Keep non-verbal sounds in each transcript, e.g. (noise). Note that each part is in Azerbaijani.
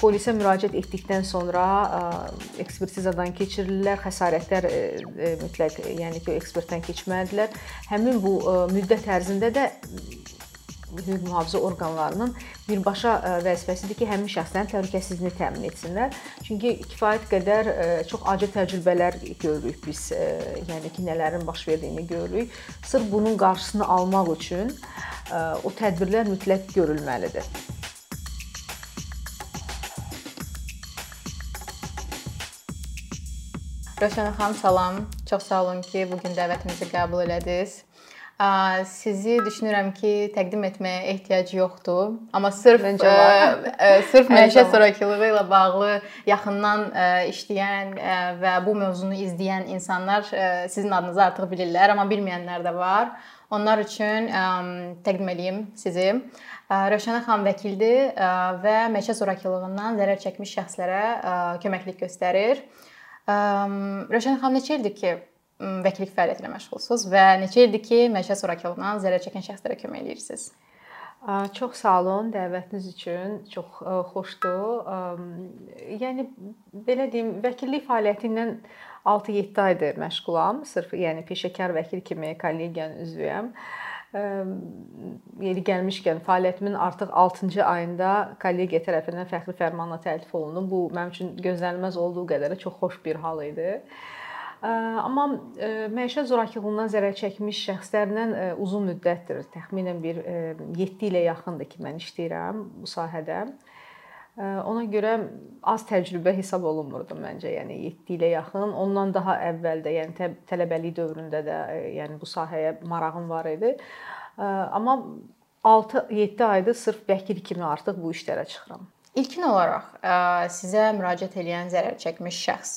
polisə müraciət etdikdən sonra ekspertizadan keçirilirlər, xəsarətlər mütləq, yəni ki, ekspertdən keçməlidirlər. Həmin bu müddət ərzində də hüquq mühafizə orqanlarının birbaşa vəzifəsidir ki, həmin şəxslərin təhlükəsizliyini təmin etsinlər. Çünki kifayət qədər çox acı təcrübələr görürük biz, yəni ki, nələrin baş verdiyini görürük. Sırf bunun qarşısını almaq üçün o tədbirlər mütləq görülməlidir. Rövşənə xanım, salam. Çox sağ olun ki, bu gün dəvətimizi qəbul elədiniz. Sizi düşünürəm ki, təqdim etməyə ehtiyac yoxdur. Amma sırf Məncə var. ə, sırf (laughs) məişət zorakılığı ilə bağlı yaxından ə, işləyən ə, və bu mövzunu izləyən insanlar ə, sizin adınızı artıq bilirlər, amma bilməyənlər də var. Onlar üçün ə, təqdim eləyim sizi. Rövşənə xanım vəkildir və məişət zorakılığından zərər çəkmiş şəxslərə ə, köməklik göstərir. Rövşən xanım neçə ildir ki, vəkillik fəaliyyəti ilə məşğulsunuz və neçə ildir ki, məişət zorakılığından zərər çəkən şəxslərə kömək eləyirsiniz? Çox sağ olun dəvətiniz üçün. Çox xoşdur. Yəni belə deyim, vəkillik fəaliyyəti ilə 6-7 aydır məşğulam. Sırf yəni peşəkar vəkil kimi kollegiyanın üzvüyəm yeri gəlmişkən fəaliyyətimin artıq 6-cı ayında kollegiya tərəfindən fəxri fərmanla təltif olundu. Bu mənim üçün gözlənilməz olduğu qədər çox xoş bir hal idi. Amma məişət zorakılığından zərər çəkmiş şəxslərlə uzun müddətdir, təxminən bir 7 ilə yaxındır ki, mən işləyirəm bu sahədə. Ona görə az təcrübə hesab olunmurdu məncə. Yəni 7 ilə yaxın, ondan daha əvvəl də, yəni tələbəlik dövründə də yəni bu sahəyə marağım var idi. Amma 6-7 aydır sırf vəkil kimi artıq bu işlərə çıxıram. İlkin olaraq sizə müraciət edən zərər çəkmiş şəxs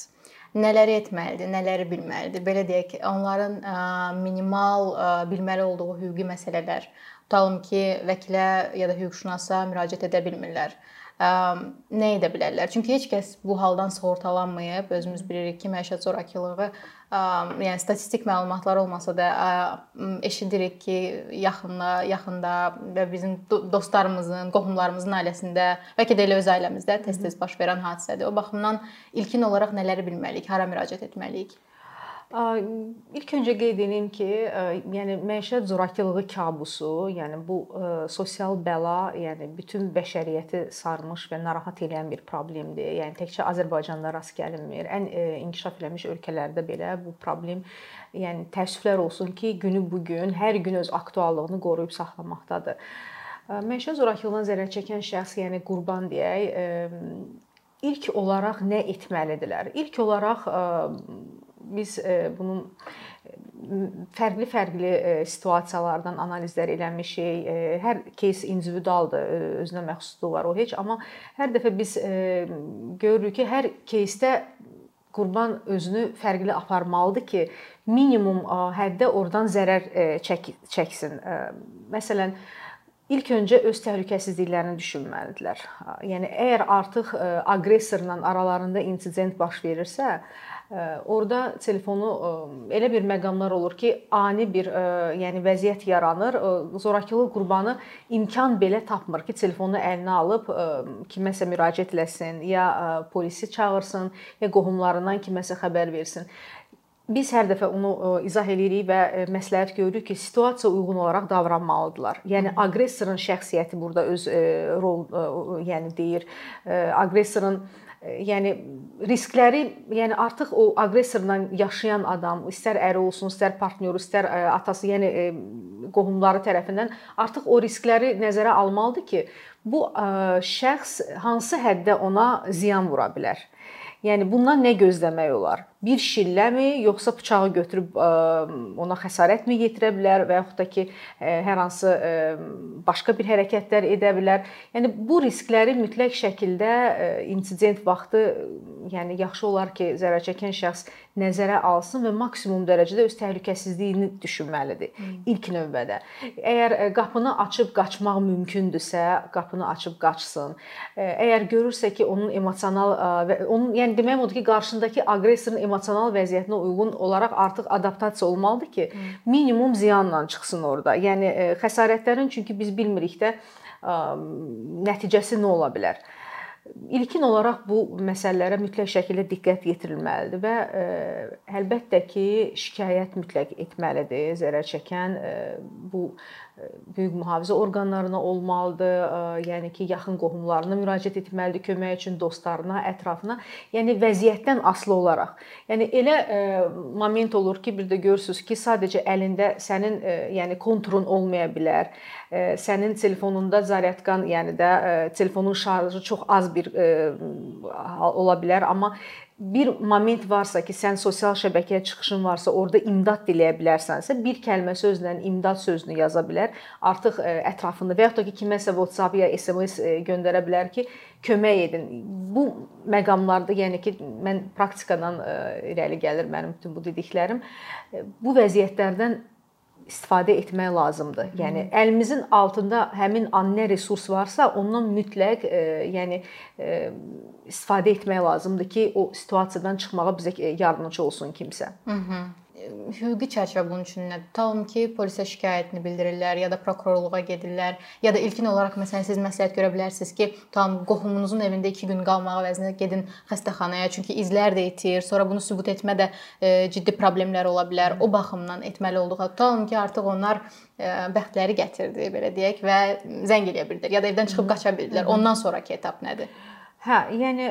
nələri etməlidir, nələri bilməlidir? Belə deyək onların minimal bilməli olduğu hüquqi məsələlər. Tutalım ki, vəkilə ya da hüquqşünasa müraciət edə bilmirlər nə edə bilərlər? Çünki heç kəs bu haldan sığortalanmayıb. Özümüz bilirik ki, məişət zorakılığı yəni statistik məlumatlar olmasa da eşidirik ki, yaxında, yaxında və bizim dostlarımızın, qohumlarımızın ailəsində, bəlkə də elə öz ailəmizdə tez-tez baş verən hadisədir. O baxımdan ilkin olaraq nələri bilməliyik, hara müraciət etməliyik? İlk öncə qeyd edim ki, yəni məişət zorakılığı kabusu, yəni bu sosial bəla, yəni bütün bəşəriyyəti sarmış və narahat edən bir problemdir. Yəni təkcə Azərbaycanda rast gəlinmir. Ən inkişaf eləmiş ölkələrdə belə bu problem yəni təəssüflər olsun ki, günü bu gün hər gün öz aktuallığını qoruyub saxlamaqdadır. Məişət zorakılığından zərər çəkən şəxs, yəni qurban deyək, ilk olaraq nə etməlidirlər? İlk olaraq biz e, bunun fərqli-fərqli e, situasiyalardan analizlər eləmişik. E, hər кейs individualdır, özünə məxsusluğu var o heç, amma hər dəfə biz görürük ki, hər keysdə qurban özünü fərqli aparmalıdır ki, minimum həddə oradan zərər çək çəksin. Məsələn, ilk öncə öz təhlükəsizliklərini düşünməlidirlər. Yəni əgər artıq aqressorla aralarında insident baş verirsə, Orda telefonu elə bir məqamlar olur ki, ani bir yəni vəziyyət yaranır. Zorakılıq qurbanı imkan belə tapmır ki, telefonu əlinə alıb kiməsə müraciət etsin, ya polisi çağırsın, ya qohumlarından kiməsə xəbər versin. Biz hər dəfə onu izah eləyirik və məsləhət görürük ki, situasiya uyğun olaraq davranmalıdırlar. Yəni aqressorun şəxsiyyəti burada öz rol yəni deyir. Aqressorun yəni riskləri, yəni artıq o aqressorla yaşayan adam, istər əri olsun, istər partnyoru, istər atası, yəni qohumları tərəfindən artıq o riskləri nəzərə almalıdır ki, bu şəxs hansı həddə ona ziyan vura bilər. Yəni bundan nə gözləmək olar? Bir şilləmi, yoxsa bıçağı götürüb ona xəsarət mi yetirə bilər və yaxud da ki, hər hansı başqa bir hərəkətlər edə bilər? Yəni bu riskləri mütləq şəkildə insident vaxtı, yəni yaxşı olar ki, zərər çəkən şəxs nəzərə alsın və maksimum dərəcədə öz təhlükəsizliyini düşünməlidir hmm. ilk növbədə. Əgər qapını açıb qaçmaq mümkündürsə, qapını açıb qaçsın. Əgər görürsə ki, onun emosional və onun yəni demək odur ki, qarşındakı aqressorun emosional vəziyyətinə uyğun olaraq artıq adaptasiya olmalıdır ki, minimum ziyanla çıxsın orada. Yəni xəsarətlərin çünki biz bilmirik də nəticəsi nə ola bilər. ilkin olaraq bu məsələlərə mütləq şəkildə diqqət yetirilməlidir və ə, əlbəttə ki, şikayət mütləq etməlidir zərər çəkən ə, bu hüquq mühafizə orqanlarına olmalıdır, yəni ki, yaxın qohumlarına müraciət etməlidir kömək üçün, dostlarına, ətrafına. Yəni vəziyyətdən asılı olaraq. Yəni elə moment olur ki, bir də görürsüz ki, sadəcə əlində sənin yəni konturun olmaya bilər. Sənin telefonunda zaryadkan, yəni də telefonun şarjı çox az bir ola bilər, amma bir moment varsa ki, sən sosial şəbəkəyə çıxışın varsa, orada imdad diləyə bilərsənsə, bir kəlmə sözlə imdad sözünü yaza bilər. Artıq e, ətrafında və yaxud da ki, kiməsə WhatsApp ya SMS e, göndərə bilər ki, kömək edin. Bu məqamlarda, yəni ki, mən praktikadan e, irəli gəlir mənim bütün bu dediklərim. Bu vəziyyətlərdən istifadə etmək lazımdır. Yəni əlimizin altında həmin an nə resurs varsa, ondan mütləq e, yəni e, istifadə etmək lazımdır ki, o situasiyadan çıxmağa bizə yardımçı olsun kimsə. Hı -hı hüquqi çərçivə bunun üçün nədir? Tutalım ki, polisə şikayətini bildirirlər ya da prokurorluğa gedirlər ya da ilkin olaraq məsələn siz məsləhət görə bilərsiniz ki, tam qohumunuzun evində 2 gün qalmağı əvəzinə gedin xəstəxanaya, çünki izlər də itir, sonra bunu sübut etmə də e, ciddi problemlər ola bilər. O baxımdan etməli olduq. Tutalım ki, artıq onlar e, bəxtləri gətirdi, belə deyək və zəng eləyə bildilər ya da evdən çıxıb qaça bildilər. Ondan sonrakı etap nədir? Hə, yəni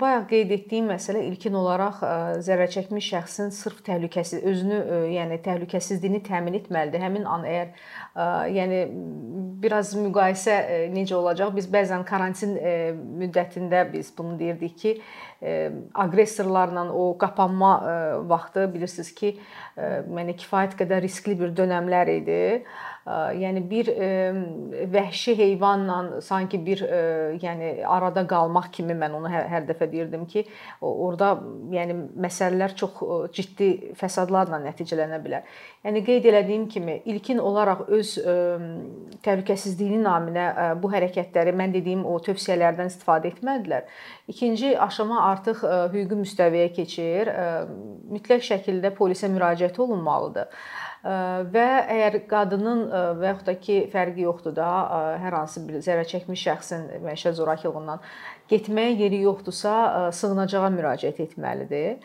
bayaq qeyd etdiyim məsələ ilkin olaraq zərər çəkmiş şəxsin sırf təhlükəsiz özünü, yəni təhlükəsizliyini təmin etməlidir. Həmin an əgər yəni biraz müqayisə necə olacaq? Biz bəzən karantin müddətində biz bunu deyirdik ki, aqressorlarla o qapanma vaxtı bilirsiniz ki, yəni kifayət qədər riskli bir dövrlər idi yəni bir vəhşi heyvanla sanki bir yəni arada qalmaq kimi mən onu hər, hər dəfə deyirdim ki, orada yəni məsələlər çox ciddi fəsadlarla nəticələnə bilər. Yəni qeyd elədiyim kimi ilkin olaraq öz təhlükəsizliyinin naminə bu hərəkətləri mən dediyim o tövsiyələrdən istifadə etmədilər. İkinci aşama artıq hüquqi müstəviyə keçir. Mütləq şəkildə polisə müraciət olunmalıdır və əgər qadının və yaxud da ki, fərqi yoxdur da, hər hansı bir zərər çəkmiş şəxsin məişət zorakılığından getməyə yeri yoxdursa, sığınacağa müraciət etməlidir.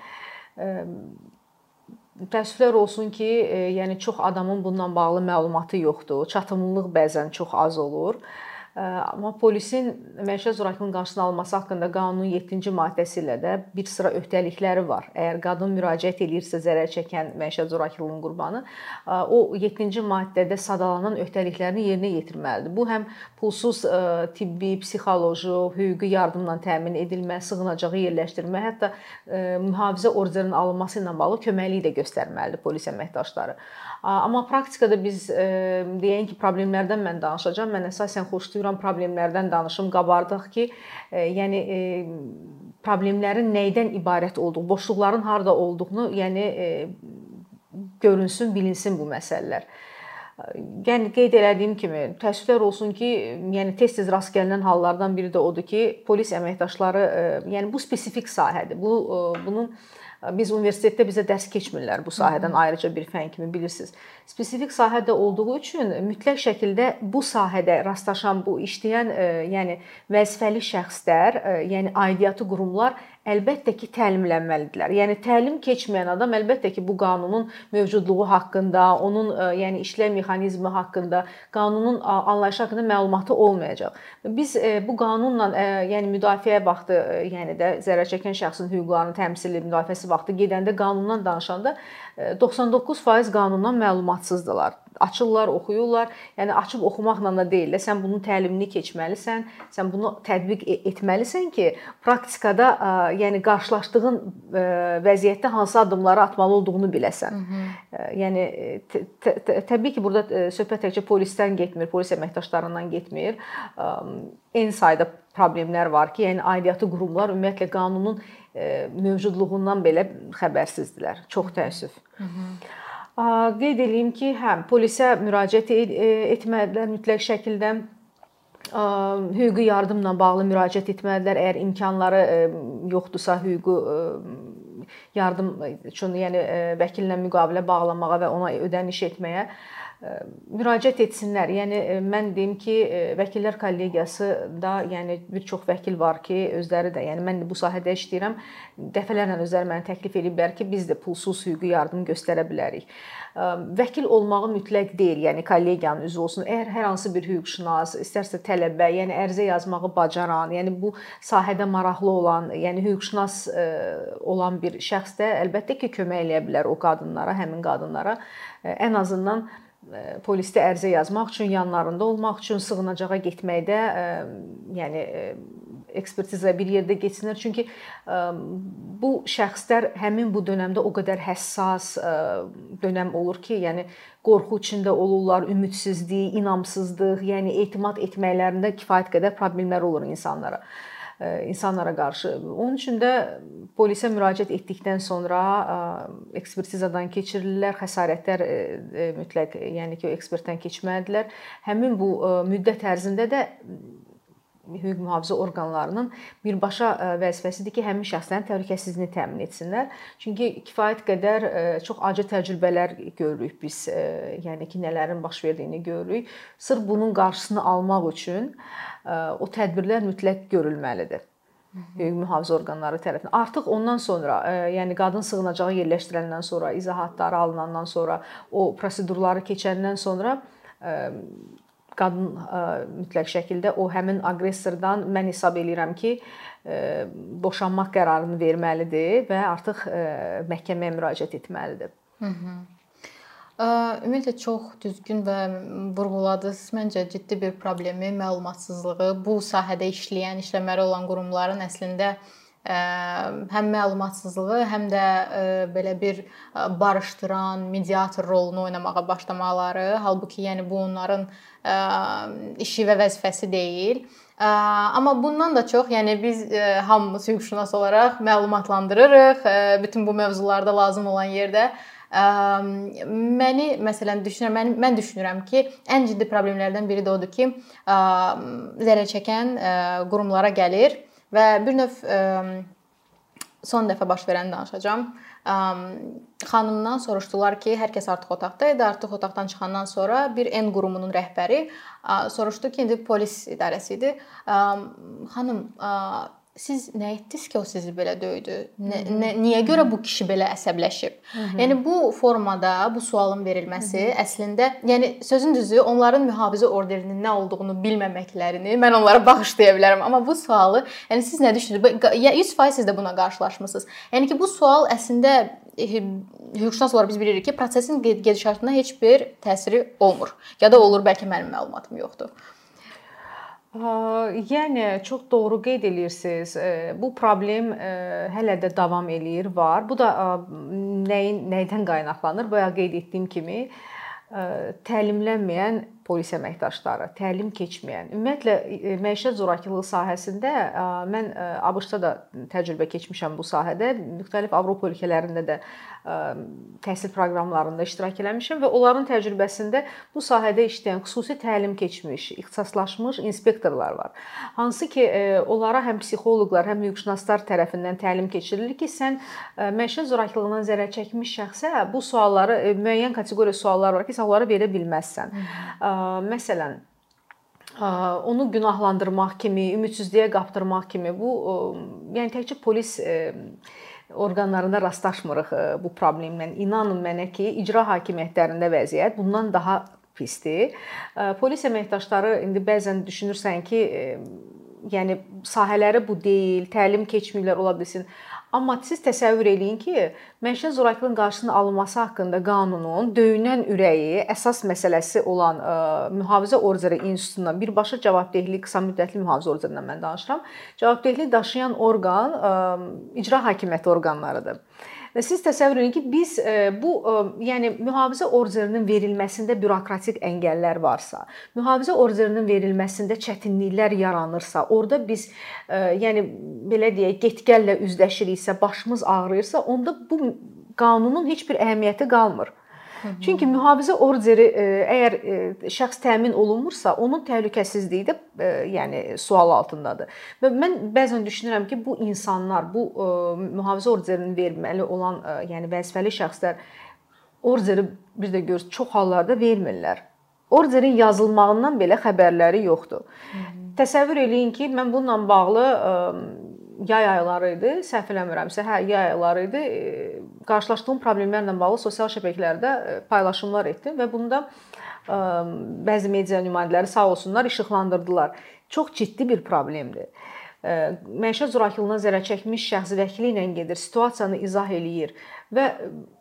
Təəssüflər olsun ki, yəni çox adamın bununla bağlı məlumatı yoxdur. Çatımlılıq bəzən çox az olur. Amma polisin məişət zorakılığının qarşısını alması haqqında qanunun 7-ci maddəsi ilə də bir sıra öhdəlikləri var. Əgər qadın müraciət eləyirsə zərər çəkən məişət zorakılığının qurbanı, o 7-ci maddədə sadalanan öhdəliklərini yerinə yetirməlidir. Bu həm pulsuz tibbi, psixoloji, hüquqi yardımla təmin edilmə, sığınacağı yerləşdirmə, hətta mühafizə orderinin alınması ilə bağlı köməklik də göstərməlidir polis əməkdaşları. Amma praktikada biz deyən ki, problemlərdən mən danışacağam. Mən əsasən xoşlayıram problemlərdən danışım, qabardıq ki, yəni problemlərin nədən ibarət olduğu, boşluqların harda olduğunu, yəni görünsün, bilinsin bu məsələlər. Yəni qeyd elədiyim kimi, təəssüflər olsun ki, yəni tez-tez rast gəlinən hallardan biri də odur ki, polis əməkdaşları, yəni bu spesifik sahədir. Bu bunun Biz universitetdə bizə dərs keçmirlər bu sahədən ayrıca bir fən kimi bilirsiniz. Spesifik sahədə olduğu üçün mütləq şəkildə bu sahədə rastlaşan bu işləyən, yəni vəzifəli şəxslər, yəni aidiyyatı qurumlar əlbəttə ki, təlimlənməlidirlər. Yəni təlim keçməyən adam əlbəttə ki, bu qanunun mövcudluğu haqqında, onun e, yəni işlək mexanizmi haqqında, qanunun anlayışı haqqında məlumatı olmayacaq. Biz e, bu qanunla e, yəni müdafiə vaxtı, yəni də zərər çəkən şəxsin hüquqlarının təmsili müdafiəsi vaxtı gedəndə qanundan danışanda 99% qanundan məlumatsızdılar açırlar, oxuyurlar. Yəni açıb oxumaqla da deyil də, sən bunun təlimini keçməlisən, sən bunu tətbiq e, etməlisən ki, praktikada yəni qarşılaşdığın vəziyyətdə hansı addımları atmalı olduğunu biləsən. Hı -hı. Yəni təbii ki, burada söhbət təkcə polisdən getmir, polis əməkdaşlarından getmir. Eyni sayda problemlər var ki, yəni aidiyyatı qurumlar ümumiyyətlə qanunun mövcudluğundan belə xəbərsizdilər. Çox təəssüf. Hı -hı. Qeyd eləyim ki, hə, polisə müraciət e, etməlidirlər mütləq şəkildə hüquqi yardımla bağlı müraciət etməlidirlər. Əgər imkanları yoxdursa hüquqi yardım üçün, yəni vəkillə müqavilə bağlamağa və ona ödəniş etməyə müraciət etsinlər. Yəni mən deyim ki, vəkillər kollegiyası da, yəni bir çox vəkil var ki, özləri də, yəni mən bu sahədə işləyirəm. Dəfələrlə özləri mənə təklif ediblər ki, biz də pulsuz hüquqi yardım göstərə bilərik. Vəkil olmağı mütləq deyil, yəni kollegiyanın üzvü olsun. Əgər hər hansı bir hüquqşünas, istərsə tələbə, yəni ərizə yazmağı bacaran, yəni bu sahədə maraqlı olan, yəni hüquqşünas olan bir şəxs də əlbəttə ki, kömək eləyə bilər o qadınlara, həmin qadınlara ən azından polisdə ərizə yazmaq üçün, yanlarında olmaq üçün, sığınacağa getməkdə, yəni ekspertiza bir yerdə keçsinlər. Çünki bu şəxslər həmin bu dövrdə o qədər həssas dövrəm olur ki, yəni qorxu içində olurlar, ümidsizlik, inamsızlıq, yəni etimad etməklərində kifayət qədər problemlər olur insanlara insanlara qarşı. Onun üçün də polisə müraciət etdikdən sonra ekspertizadan keçirirlər, xəsarətlər mütləq, yəni ki, o ekspertdən keçməlidirlər. Həmin bu müddət ərzində də hüquq mühafizə orqanlarının birbaşa vəzifəsidir ki, həmin şəxslərin təhlükəsizliyini təmin etsinlər. Çünki kifayət qədər çox acı təcrübələr görürük biz, yəni ki, nələrin baş verdiyini görürük. Sırf bunun qarşısını almaq üçün o tədbirlər mütləq görülməlidir hüquq mühafizə orqanları tərəfindən. Artıq ondan sonra, yəni qadın sığınacağı yerləşdiriləndən sonra, izahatları alınandan sonra, o prosedurları keçəndən sonra qadın mütləq şəkildə o həmin aqressordan mən hesab eləyirəm ki, boşanmaq qərarını verməlidir və artıq məhkəməyə müraciət etməlidir. Hı -hı. Ümumiyyətlə çox düzgün və vurğuladınız. Məncə ciddi bir problemi, məlumatsızlığı bu sahədə işləyən, işləməli olan qurumların əslində həm məlumatsızlığı, həm də belə bir barışdıran, mediator rolunu oynamağa başlamaları, halbuki yəni bu onların işi və vəzifəsi deyil. Amma bundan da çox, yəni biz hamımız hüquqşünas olaraq məlumatlandırırıq bütün bu mövzularda lazım olan yerdə məni məsələn düşünürəm, mən mən düşünürəm ki, ən ciddi problemlərdən biri də odur ki, zərər çəkən qurumlara gəlir və bir növ son dəfə baş verəni danışacağam. Xanımdan soruşdular ki, hər kəs artıq otaqda idi. Artıq otaqdan çıxandan sonra bir N qurumunun rəhbəri soruşdu ki, indi polis idarəsi idi. Xanım, siz nə etdiniz ki, o sizi belə döydü? Nə, nə niyə görə bu kişi belə əsəbləşib? Hı -hı. Yəni bu formada bu sualın verilməsi Hı -hı. əslində, yəni sözün düzü onların mühafizə orderinin nə olduğunu bilməməklərini mən onlara bağışlaya bilərəm, amma bu sualı, yəni siz nə düşünürsüz? 100% siz də buna qarşılaşmısınız. Yəni ki, bu sual əslində hüquqşünas olaraq biz bilirik ki, prosesin gedişatına heç bir təsiri olmur. Ya da olur, bəlkə mənim məlumatım yoxdur. Yəni çox doğru qeyd eləyirsiniz. Bu problem hələ də davam eləyir, var. Bu da nəyin nədən qaynaqlanır? Bayaq qeyd etdiyim kimi təlimlənməyən polis əməkdaşları, təlim keçməyən, ümumiyyətlə məişət zorakılığı sahəsində mən ABŞ-da da təcrübə keçmişəm bu sahədə. Müxtəlif Avropa ölkələrində də təhsil proqramlarında iştirak eləmişəm və onların təcrübəsində bu sahədə işləyən xüsusi təlim keçmiş, ixtisaslaşmış inspektorlar var. Hansı ki, onlara həm psixoloqlar, həm hüquqşünaslar tərəfindən təlim keçirilir ki, sən məişət zorakılığından zərər çəkmiş şəxsə bu sualları müəyyən kateqoriya suallar var ki, sən onları verə bilməzsən. Məsələn, onu günahlandırmaq kimi, ümidsizliyə qapdırmaq kimi bu yəni təkcə polis orqanlarında rastlaşmırıq bu problemlə. İnanın mənə ki, icra hakimiyyətlərində vəziyyət bundan daha pisdir. Polis əməkdaşları indi bəzən düşünürsən ki, yəni sahələri bu deyil, təlim keçməyirlər ola bilsin. Amma siz təsəvvür eləyin ki, məişət zorakılığının qarşısının alınması haqqında qanunun döyünən ürəyi əsas məsələsi olan ə, mühafizə orderi institutundan birbaşa cavabdehlik qısa müddətli mühafizə orderindən mən danışıram. Cavabdehlik daşıyan orqan ə, icra hakimiyyəti orqanlarıdır. Və siz təsəvvür edin ki, biz e, bu e, yəni mühafizə orderinin verilməsində bürokratik əngəllər varsa, mühafizə orderinin verilməsində çətinliklər yaranırsa, orada biz e, yəni belə deyək, getgəllə üzləşiriksə, başımız ağrıyırsa, onda bu qanunun heç bir əhəmiyyəti qalmır. Çünki mühafizə orderi e, əgər e, şəxs təmin olunmursa, onun təhlükəsizliyi də e, yəni sual altındadır. Və mən bəzən düşünürəm ki, bu insanlar, bu mühafizə orderini verməli olan yəni vəzifəli şəxslər orderi bir də gör çox hallarda vermirlər. Orderin yazılmağından belə xəbərləri yoxdur. Hı -hı. Təsəvvür eləyin ki, mən bununla bağlı yay ayları idi, səhv eləmirəmsə, hə, yay ayları idi. Qarşılaşdığım problemlərlə bağlı sosial şəbəkələrdə paylaşımlar etdim və bunda ə, bəzi media nümayəndələri sağ olsunlar işıqlandırdılar. Çox ciddi bir problemdir məişət zorakılığına zərər çəkmiş şəxs vəkili ilə gedir, situasiyanı izah eləyir və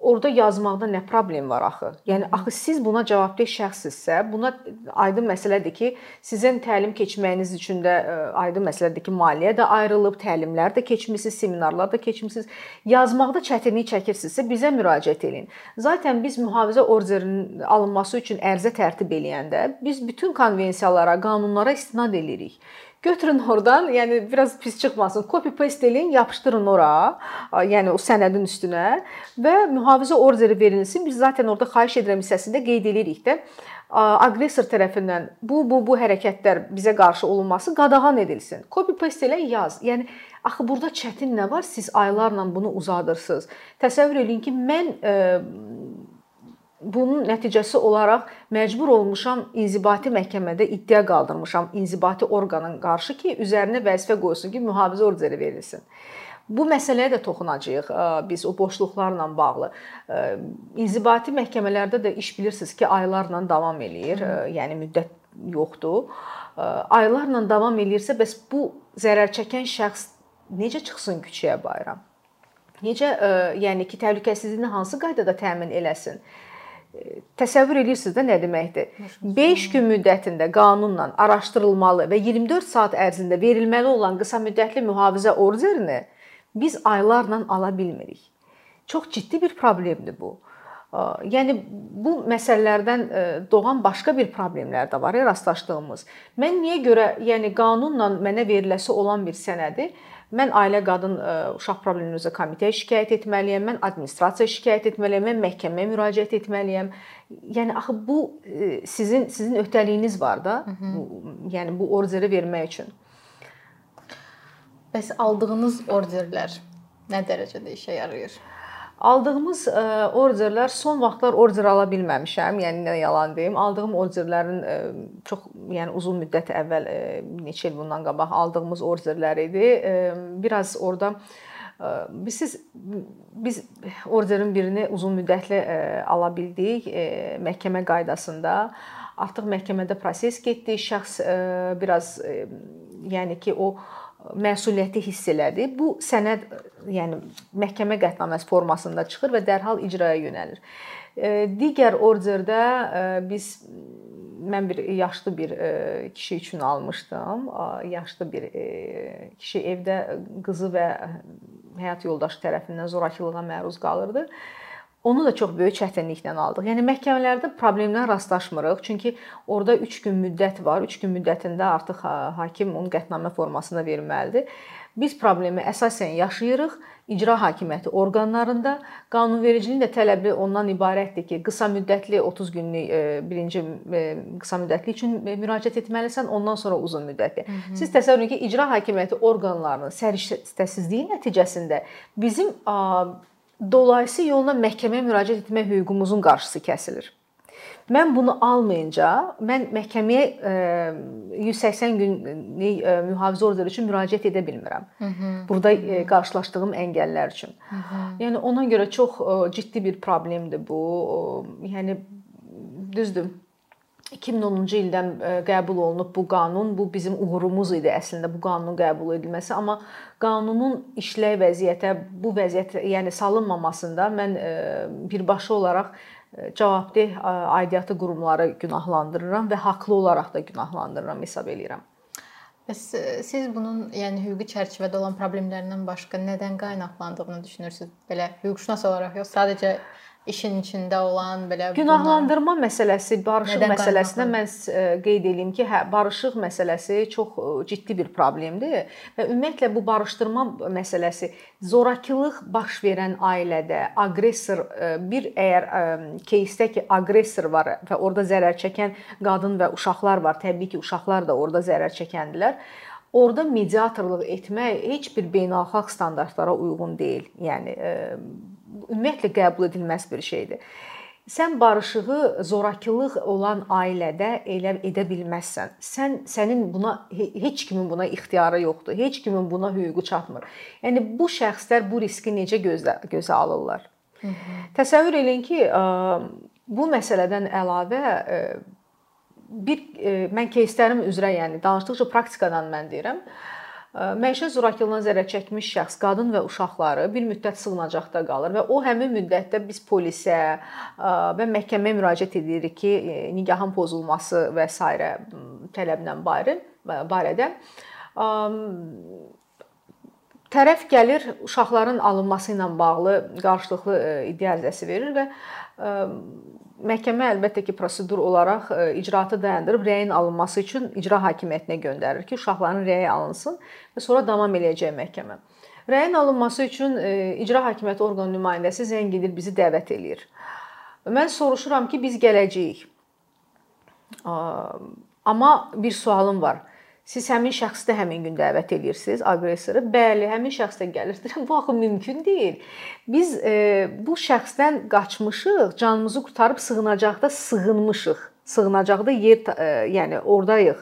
orada yazmaqda nə problem var axı? Yəni axı siz buna cavabdeh şəxssinizsə, buna aydın məsələdir ki, sizin təlim keçməyiniz üçün də aydın məsələdir ki, maliyyə də ayrılıb, təlimlər də keçmisiniz, seminarlar da keçmisiniz. Yazmaqda çətinlik çəkirsinizsə bizə müraciət edin. Zaten biz mühafizə orderinin alınması üçün ərizə tərtib eləyəndə biz bütün konvensiyalara, qanunlara istinad edirik. Götürün oradan, yəni biraz pis çıxmasın, copy paste eləyin, yapışdırın ora, yəni o sənədin üstünə və mühafizə orderi verilsin. Biz zaten orada xahiş edirəm hissəsində qeyd edirik də aqressor tərəfindən bu bu bu hərəkətlər bizə qarşı olunması qadağan edilsin. Copy paste elə yaz. Yəni axı burada çətin nə var? Siz aylarla bunu uzadırsınız. Təsəvvür eləyin ki, mən ə, bunun nəticəsi olaraq məcbur olmuşam inzibati məhkəmədə iddia qaldırmışam inzibati orqanın qarşı ki, üzərinə vəzifə qoysun ki, mühafizə orderi verilsin. Bu məsələyə də toxunacağıq biz o boşluqlarla bağlı. İnzibati məhkəmələrdə də iş bilirsiniz ki, aylarla davam eləyir, yəni müddət yoxdur. Aylarla davam eləyirsə, bəs bu zərər çəkən şəxs necə çıxsın küçəyə bayram? Necə, yəni ki, təhlükəsizliyini hansı qaydada təmin eləsin? Təsəvvür edirsiniz də nə deməkdir? 5 gün müddətində qanunla araşdırılmalı və 24 saat ərzində verilməli olan qısa müddətli mühafizə orderini biz aylarla ala bilmirik. Çox ciddi bir problemdir bu. Yəni bu məsələlərdən doğan başqa bir problemlər də var, rastlaşdığımız. Mən niyə görə, yəni qanunla mənə veriləsi olan bir sənədi Mən ailə qadın e, uşaq problemləri üzrə komitəyə şikayət etməliyəm, mən administrasiyaya şikayət etməliyəm, mən məhkəməyə müraciət etməliyəm. Yəni axı bu e, sizin sizin öhdəliyiniz var da. Hı -hı. Yəni bu orderi vermək üçün. Bəs aldığınız orderlər nə dərəcədə işə yarayır? Aldığımız e, orderlər son vaxtlar order ala bilməmişəm. Yəni nə yalan deyim, aldığım orderlərin e, çox yəni uzun müddət əvvəl e, neçə il bundan qabaq aldığımız orderlər idi. Biraz orada biz siz biz orderin birini uzun müddətli ala bildik məhkəmə qaydasında. Artıq məhkəmədə proses getdi. Şəxs biraz yəni ki o məsuliyyəti hiss elədi. Bu sənəd yəni məhkəmə qətnaməsi formasında çıxır və dərhal icraya yönəlir. Digər orderdə biz mən bir yaşlı bir kişi üçün almışdım. Yaşlı bir kişi evdə qızı və həyat yoldaşı tərəfindən zorakılığa məruz qalırdı. Onu da çox böyük çətinliklə aldıq. Yəni məhkəmələrdə problemlərlə rastlaşmırıq. Çünki orada 3 gün müddət var. 3 gün müddətində artıq hakim onun qətnamə formasında verməlidir. Biz problemi əsasən yaşayırıq icra hakimiyyəti orqanlarında. Qanunvericiliyin də tələbi ondan ibarətdir ki, qısa müddətli 30 günlük e, birinci e, qısa müddətli üçün müraciət etməlisən, ondan sonra uzun müddətli. Hı -hı. Siz təsəvvür edin ki, icra hakimiyyəti orqanlarının səriştəsizliyi nəticəsində bizim dolayısı yolla məhkəməyə müraciət etmək hüququmuzun qarşısı kəsilir. Mən bunu almayınca mən məhkəməyə 180 günlük mühafizə orderi üçün müraciət edə bilmirəm. Hı -hı. Burada e, qarşılaşdığım əngəllər üçün. Hı -hı. Yəni ona görə çox ciddi bir problemdir bu. Yəni düzdür 2010-cu ildən e, qəbul olunub bu qanun. Bu bizim uğurumuz idi əslində bu qanunun qəbul edilməsi, amma qanunun işləy vəziyyətə, bu vəziyyət, yəni salınmamasında mən e, birbaşa olaraq e, cavabdeh aidiyyatı qurumları günahlandırıram və haqlı olaraq da günahlandırıram hesab eləyirəm. Bəs siz bunun, yəni hüquqi çərçivədə olan problemlərdən başqa nədən qaynaqlandığını düşünürsüz? Belə hüquqşünas olaraq yox, sadəcə işin içində olan belə günahlandırma bunlar... məsələsi, barışıq məsələsinə mən e, qeyd eləyim ki, hə, barışıq məsələsi çox e, ciddi bir problemdir və ümumiyyətlə bu barışdırma məsələsi zorakılıq baş verən ailədə aqressor e, bir əgər кейsdə ki, aqressor var və orada zərər çəkən qadın və uşaqlar var, təbii ki, uşaqlar da orada zərər çəkəndilər. Orda mediatorluq etmək heç bir beynəlxalq standartlara uyğun deyil. Yəni ümumiyyətlə qəbul edilməz bir şeydir. Sən barışığı zorakılıq olan ailədə elə edə bilməzsən. Sən sənin buna heç kimin buna ixtiyarı yoxdur. Heç kimin buna hüququ çatmır. Yəni bu şəxslər bu riski necə gözlə gözə alırlar? Hı -hı. Təsəvvür eləyin ki, bu məsələdən əlavə bir mən кейslərim üzrə, yəni danışdıqca praktikadan mən deyirəm. Məişət zorakılığından zərər çəkmiş şəxs, qadın və uşaqları bir müddət sığınacaqda qalır və o həmin müddətdə biz polisə və məhkəməyə müraciət edirik ki, nigahın pozulması və s. tələblə barə barədə tərəf gəlir uşaqların alınması ilə bağlı qarşılıqlı iddia ərizəsi verir və məhkəmə əlbəttə ki, prosedur olaraq icraatı dayandırıb rəyin alınması üçün icra hakimiyyətinə göndərir ki, uşaqların rəyi alınsın və sonra davam eləyəcək məhkəmə. Rəyin alınması üçün icra hakimiyyəti orqanı nümayəndəsi zəng edir, bizi dəvət eləyir. Mən soruşuram ki, biz gələcəyik. Amma bir sualım var. Siz həmin şəxsi də həmin gün dəvət edirsiniz, aqressoru. Bəli, həmin şəxs də gəlir. (laughs) Deyirəm, bu axı mümkün deyil. Biz e, bu şəxsdən qaçmışıq, canımızı qurtarıb sığınacaqda sığınmışıq. Sığınacaqda yer e, yəni ordayıq.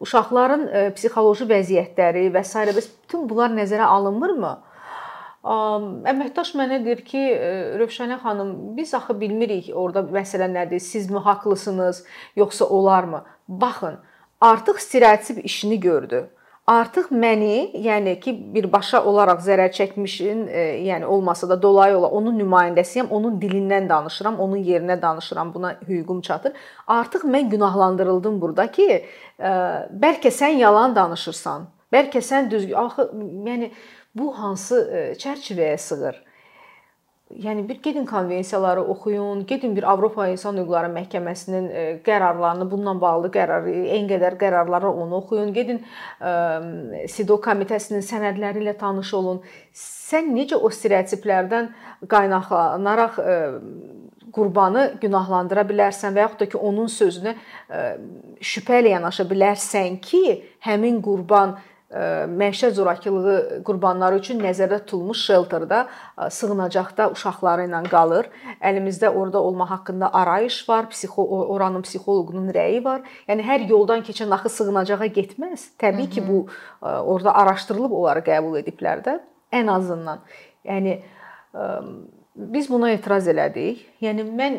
Uşaqların e, psixoloji vəziyyətləri və s. bəs bütün bunlar nəzərə alınmırmı? Əməkdaş mənə deyir ki, e, Rövşənə xanım, biz axı bilmirik orada məsələ nədir? Siz mi haqlısınız, yoxsa olarmı? Baxın, artıq stereotip işini gördü. Artıq məni, yəni ki, birbaşa olaraq zərər çəkmişin, e, yəni olmasa da dolayı ola onun nümayəndəsiyəm, onun dilindən danışıram, onun yerinə danışıram, buna hüququm çatır. Artıq mən günahlandırıldım burada ki, e, bəlkə sən yalan danışırsan, bəlkə sən düzgün, axı yəni bu hansı e, çərçivəyə sığır? Yəni bir gedin konvensiyaları oxuyun, gedin bir Avropa İnsan Hüquqları Məhkəməsinin e, qərarlarını, bununla bağlı qərar, en qədər qərarları onu oxuyun. Gedin SIDO komitəsinin sənədləri ilə tanış olun. Sən necə o stereotiplərdən qaynaqlanaraq qurbanı günahlandıra bilərsən və yaxud da ki, onun sözünə şübhə ilə yanaşa bilərsən ki, həmin qurban məişət zorakılığı qurbanları üçün nəzərdə tutulmuş şelterdə sığınacaqda uşaqları ilə qalır. Əlimizdə orada olma haqqında arayış var, psixo oranın psixoloqunun rəyi var. Yəni hər yoldan keçən axı sığınacağa getməz. Təbii ki, bu orada araşdırılıb onları qəbul ediblər də ən azından. Yəni biz buna etiraz elədik. Yəni mən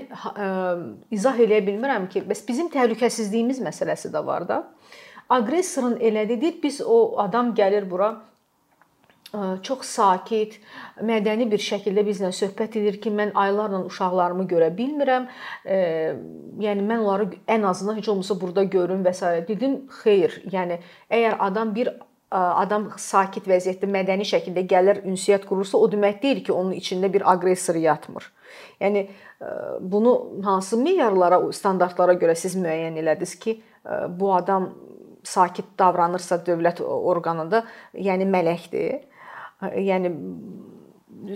izah eləyə bilmirəm ki, bəs bizim təhlükəsizliyimiz məsələsi də var da. Aqressorun elədiyi biz o adam gəlir bura çox sakit, mədəni bir şəkildə bizlə söhbət edir ki, mən aylarla uşaqlarımı görə bilmirəm. E, yəni mən onları ən azından heç olmasa burada görüm və s. dedim, xeyr. Yəni əgər adam bir adam sakit vəziyyətdə mədəni şəkildə gəlir, ünsiyyət qurursa, o demək deyil ki, onun içində bir aqressor yatmır. Yəni bunu hansı meyarlara, standartlara görə siz müəyyən elədiniz ki, bu adam sakit davranırsa dövlət orqanında, yəni mələkdir. Yəni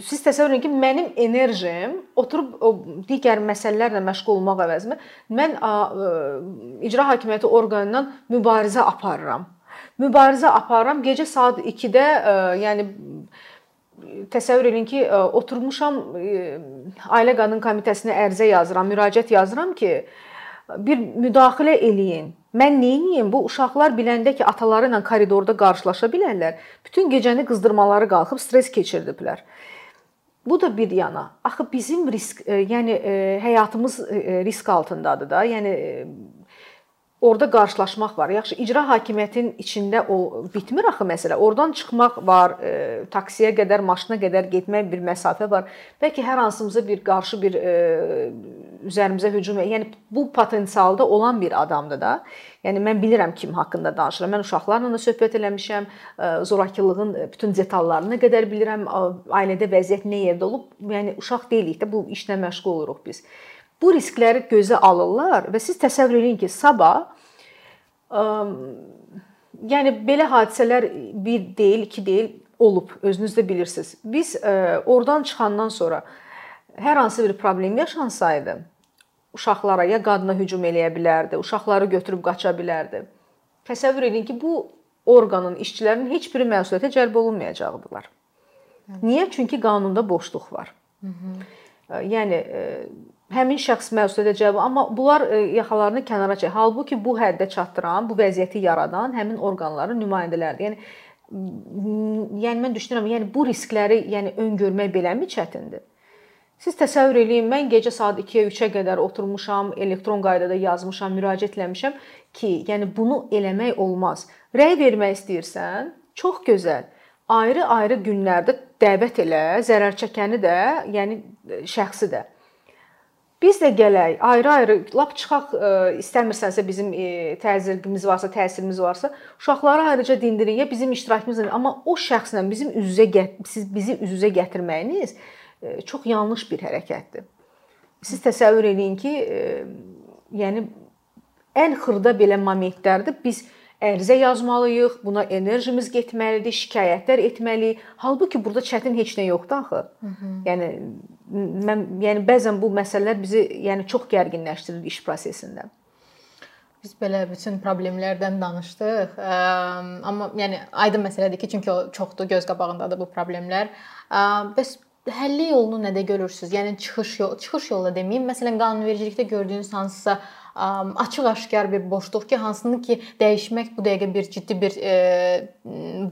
siz təsəvvür edin ki, mənim enerjim oturub o digər məsələlərlə məşğul olmaq əvəzinə mən icra hakimiyyəti orqanından mübarizə aparıram. Mübarizə aparıram gecə saat 2-də, yəni təsəvvür edin ki, oturmuşam ailə qadın komitəsinə ərizə yazıram, müraciət yazıram ki, bir müdaxilə eləyin. Mən edeyim? Bu uşaqlar biləndə ki, ataları ilə koridorda qarşılaşa bilərlər. Bütün gecəni qızdırmaları qalxıb stres keçirdiblər. Bu da bir yana. Axı bizim risk, e, yəni e, həyatımız e, risk altındadır da. Yəni orada qarşılaşmaq var. Yaxşı, icra hakimiyyətinin içində o bitmir axı məsələ. Oradan çıxmaq var, e, taksiyə qədər, maşına qədər getmək bir məsafə var. Bəlkə hər hansımıza bir qarşı bir e, üzərimizə hücum, yəni bu potensialda olan bir adamdır da. Yəni mən bilirəm kim haqqında danışıram. Mən uşaqlarla da söhbət eləmişəm, e, zorakılığın bütün detallarını qədər bilirəm, ailədə vəziyyət nə yerdə olub. Yəni uşaq deyilik də bu işlə məşğul oluruq biz bu riskləri gözə alırlar və siz təsəvvür edin ki, sabah ə, yəni belə hadisələr bir deyil, iki deyil olub, özünüz də bilirsiniz. Biz ə, oradan çıxandan sonra hər hansı bir problem yaşansaydı, uşaqlara ya qadına hücum eləyə bilərdi, uşaqları götürüb qaça bilərdi. Təsəvvür edin ki, bu orqanın işçilərinin heç biri məsuliyyətə cəlb olunmayacaqdılar. Niyə? Çünki qanunda boşluq var. Hı -hı. Yəni həmin şəxs məsul edəcək, amma bunlar yaxalarını kənara çək. Halbuki bu həddə çatdıran, bu vəziyyəti yaradan həmin orqanların nümayəndələridir. Yəni yəni mən düşünürəm, yəni bu riskləri yəni öngörmək beləmi çətindir? Siz təsəvvür eləyin, mən gecə saat 2-yə, 3-ə qədər oturmuşam, elektron qaydada yazmışam, müraciət etmişəm ki, yəni bunu eləmək olmaz. Rəy vermək istəyirsən, çox gözəl. Ayrı-ayrı günlərdə dəvət elə, zərər çəkəni də, yəni şəxsi də. Biz də gələk, ayrı-ayrı lap çıxaq e, istəmirsənsə bizim e, təzyiqimiz varsa, təsirimiz varsa, uşaqları ayrıca dindirin ya bizim iştirakımızla, amma o şəxslə bizim üz-üzə siz bizi üz-üzə gətirməyiniz e, çox yanlış bir hərəkətdir. Siz təsəvvür eləyin ki, yəni ən xırda belə momentlərdə biz ərizə yazmalıyıq, buna enerjimiz getməlidir, şikayətlər etməliyik. Halbuki burada çətin heç nə yoxdur axı. Hı -hı. Yəni mən yəni bəzən bu məsələlər bizi yəni çox gərginləşdirir iş prosesində. Biz belə bütün problemlərdən danışdıq. Ə, amma yəni aydın məsələdir ki, çünki o çoxdur göz qabağındadır bu problemlər. Ə, bəs həlli yolunu nədə görürsüz? Yəni çıxış yol, çıxış yolu da deməyim. Məsələn, qanunvericilikdə gördüyünüz hansısa açıq-aşkar bir boşluq ki, hansını ki dəyişmək bu dəqiqə bir ciddi bir e,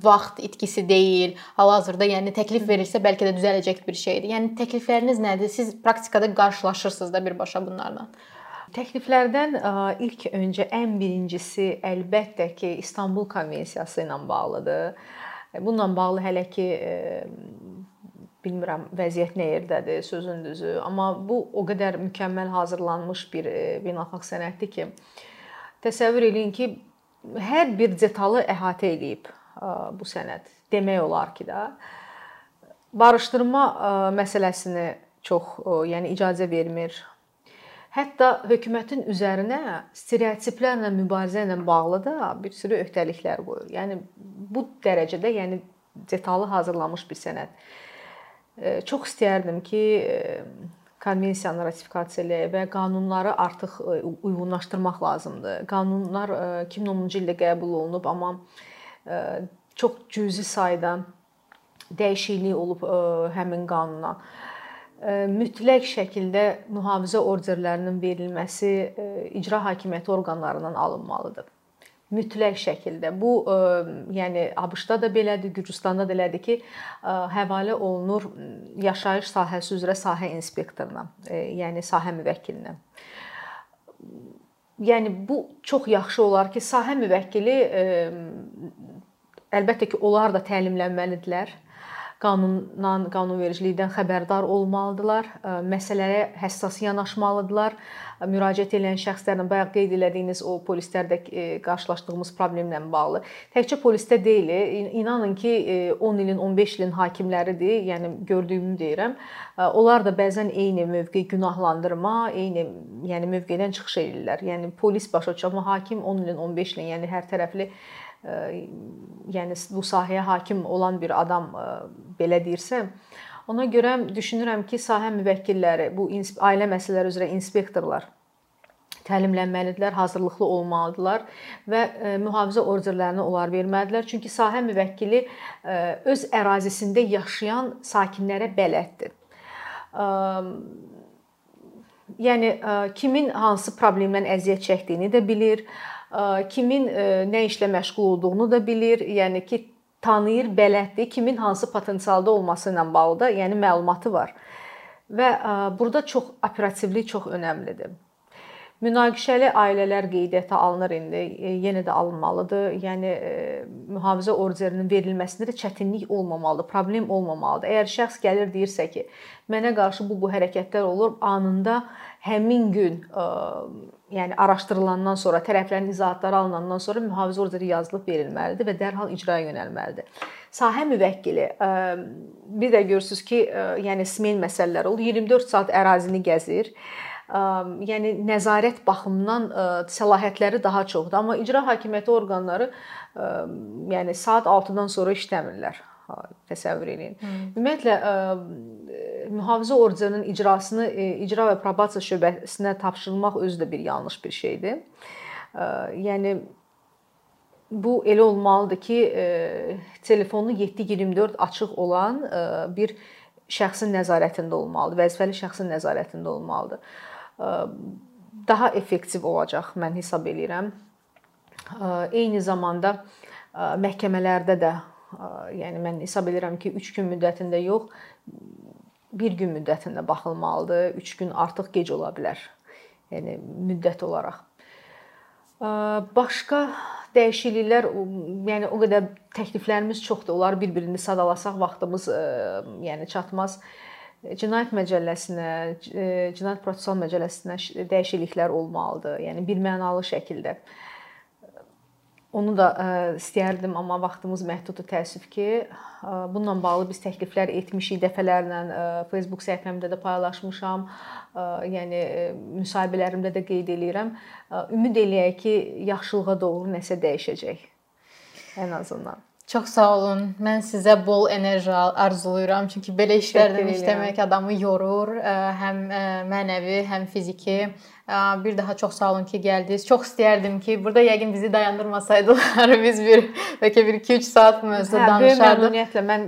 vaxt itkisi deyil. Hal-hazırda yəni təklif verilsə bəlkə də düzələcək bir şeydir. Yəni təklifləriniz nədir? Siz praktikada qarşılaşırsınız da birbaşa bunlarla. Təkliflərdən ilk öncə ən birincisi əlbəttə ki, İstanbul konvensiyası ilə bağlıdır. Bununla bağlı hələ ki bilmirəm vəziyyət nə yerdədir, sözün düzü, amma bu o qədər mükəmməl hazırlanmış bir e, beynəlxalq sənəddir ki, təsəvvür eləyin ki, hər bir detalı əhatə eləyib e, bu sənəd. Demək olar ki də barışdırma e, məsələsini çox, yəni icazə vermir. Hətta hökumətin üzərinə stereotiplərlə mübarizə ilə bağlı da bir sürü öhdəliklər qoyur. Yəni bu dərəcədə, yəni detallı hazırlanmış bir sənəd. Çox istəyərdim ki, konvensiyanı ratifikasiya eləyə və qanunları artıq uyğunlaşdırmaq lazımdır. Qanunlar 2010-cu ildə qəbul olunub, amma çox cüzi sayda dəyişiklik olub həmin qanuna. Mütləq şəkildə mühafizə orderlərinin verilməsi icra hakimiyyəti orqanlarından alınmalıdır mütləq şəkildə. Bu ə, e, yəni ABŞ-da da belədir, Gürcüstanda da elədir ki, ə, e, həvalə olunur yaşayış sahəsi üzrə sahə inspektoruna, ə, e, yəni sahə müvəkkilinə. Yəni bu çox yaxşı olar ki, sahə müvəkkili ə, əlbəttə ki, onlar da təlimlənməlidirlər qanundan, qanunvericilikdən xəbərdar olmalıdırlar, məsələyə həssas yanaşmalıdırlar. Müraciət edən şəxslərlə bayaq qeyd elədiyiniz o polislərdə qarşılaşdığımız problemlə bağlı. Təkcə polisdə deyil, inanın ki, 10 ilin, 15 ilin hakimləridir, yəni gördüyümü deyirəm. Onlar da bəzən eyni mövqe günahlandırma, eyni yəni mövqedən çıxış edirlər. Yəni polis başa düşür, amma hakim 10 ilin, 15 ilin, yəni hər tərəfli yəni bu sahəyə hakim olan bir adam belə deyirsə, ona görə düşünürəm ki, sahə müvəkkilləri, bu ailə məsələləri üzrə inspektorlar təlimlənməlidirlər, hazırlıqlı olmalıdırlar və mühafizə orderlərini onlar verməlidirlər. Çünki sahə müvəkkili öz ərazisində yaşayan sakinlərə bələddir. Yəni kimin hansı problemdən əziyyət çəkdiyini də bilir kimin nə işlə məşğul olduğunu da bilir. Yəni ki, tanıyır, bələddir, kimin hansı potensialda olması ilə bağlı da, yəni məlumatı var. Və burada çox operativlik çox önəmlidir. Münaqişəli ailələr qeydiyyata alınır indi, e, yenə də alınmalıdır. Yəni e, mühafizə orderinin verilməsində də çətinlik olmamalıdır, problem olmamalıdır. Əgər şəxs gəlir deyirsə ki, mənə qarşı bu bu hərəkətlər olur, anında həmin gün ə, e, yəni araşdırılandan sonra, tərəflərin izahatları alınandan sonra mühafizə orderi yazılıb verilməlidir və dərhal icraya yönəlməlidir. Sahə müvəkkili ə, bir də görürsüz ki, ə, yəni smen məsələləri olur. 24 saat ərazini gəzir yəni nəzarət baxımından səlahiyyətləri daha çoxdur. Amma icra hakimiyyəti orqanları yəni saat 6-dan sonra işləmirlər. Təsəvvür eləyin. Ümumiyyətlə mühafizə orderinin icrasını icra və probasiya şöbəsinə tapşırılmaq özü də bir yanlış bir şeydir. Yəni bu elə olmalıdır ki, telefonu 7/24 açıq olan bir şəxsin nəzarətində olmalıdır, vəzifəli şəxsin nəzarətində olmalıdır. Daha effektiv olacaq mən hesab eləyirəm. Eyni zamanda məhkəmələrdə də yəni mən hesab edirəm ki, 3 gün müddətində yox, 1 gün müddətində baxılmalıdır. 3 gün artıq gec ola bilər. Yəni müddət olaraq. Başqa dəyişikliklər, yəni o qədər təkliflərimiz çoxdur. Onları bir-birini sadalasaq vaxtımız yəni çatmaz. Cinayət Məcəlləsinə, Cinayət Prosessual Məcəlləsinə dəyişikliklər olmalıdır. Yəni bir mənalı şəkildə. Onu da ə, istəyərdim, amma vaxtımız məhduddur təəssüf ki. Ə, bununla bağlı biz təkliflər etmişik dəfələrlə ə, Facebook səhifəmdə də paylaşmışam. Ə, yəni ə, müsahibələrimdə də qeyd eləyirəm. Ə, ümid eləyək ki, yaxşılığa doğru nəsə dəyişəcək. Ən azından. Çox sağ olun. Mən sizə bol enerji arzulayıram, çünki belə işlərdən işləmək adamı yorur, həm mənəvi, həm fiziki. Bir daha çox sağ olun ki, gəldiniz. Çox istərdim ki, burada yəqin bizi dayandırmasaydılar, (laughs) biz bir bəlkə bir 2-3 saat mövzuda hə, danışardıq. Ümumiyyətlə mən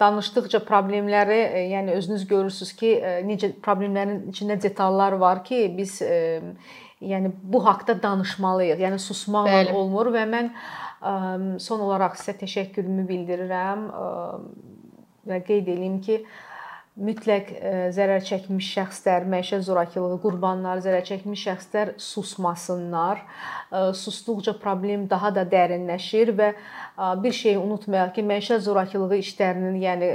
danışdıqca problemləri, yəni özünüz görürsüz ki, necə problemlərin içində detallar var ki, biz yəni bu haqqda danışmalıyıq. Yəni susmaqla Bəli. olmur və mən Son olaraq sizə təşəkkürümü bildirirəm və qeyd eləyim ki, mütləq zərər çəkmiş şəxslər, məişət zorakılığı qurbanları, zərər çəkmiş şəxslər susmasınlar. Susduqca problem daha da dərinləşir və bir şeyi unutmayaq ki, məişət zorakılığı işlərinin, yəni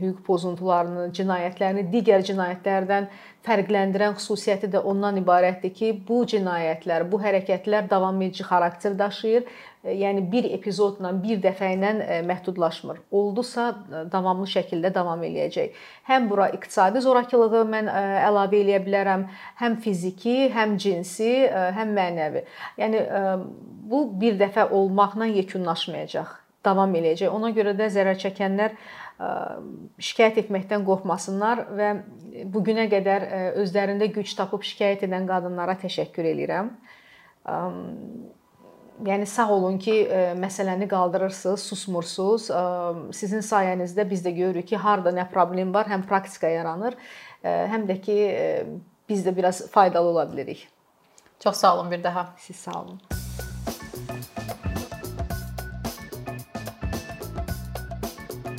hüquq pozuntularını, cinayətlərini digər cinayətlərdən fərqləndirən xüsusiyyəti də ondan ibarətdir ki, bu cinayətlər, bu hərəkətlər davam edici xarakter daşıyır E, yəni bir epizodla, bir dəfə ilə e, məhdudlaşmır. Oldusa e, davamlı şəkildə davam eləyəcək. Həm bura iqtisadi zorakılığı mən əlavə eləyə bilərəm, həm fiziki, həm cinsi, həm mənəvi. Yəni bu bir dəfə olmaqla yekunlaşmayacaq, davam eləyəcək. Ona görə də zərər çəkənlər şikayət etməkdən qorxmasınlar və bu günə qədər özlərində güc tapıb şikayət edən qadınlara təşəkkür edirəm yəni sağ olun ki, e, məsələni qaldırırsınız, susmursunuz. E, sizin sayənizdə biz də görürük ki, harda nə problem var, həm praktika yaranır, e, həm də ki, biz də biraz faydalı ola bilirik. Çox sağ olun bir daha. Siz sağ olun.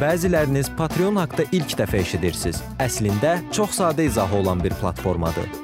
Bəziləriniz Patreon haqqında ilk dəfə eşidirsiniz. Əslində çox sadə izahı olan bir platformadır.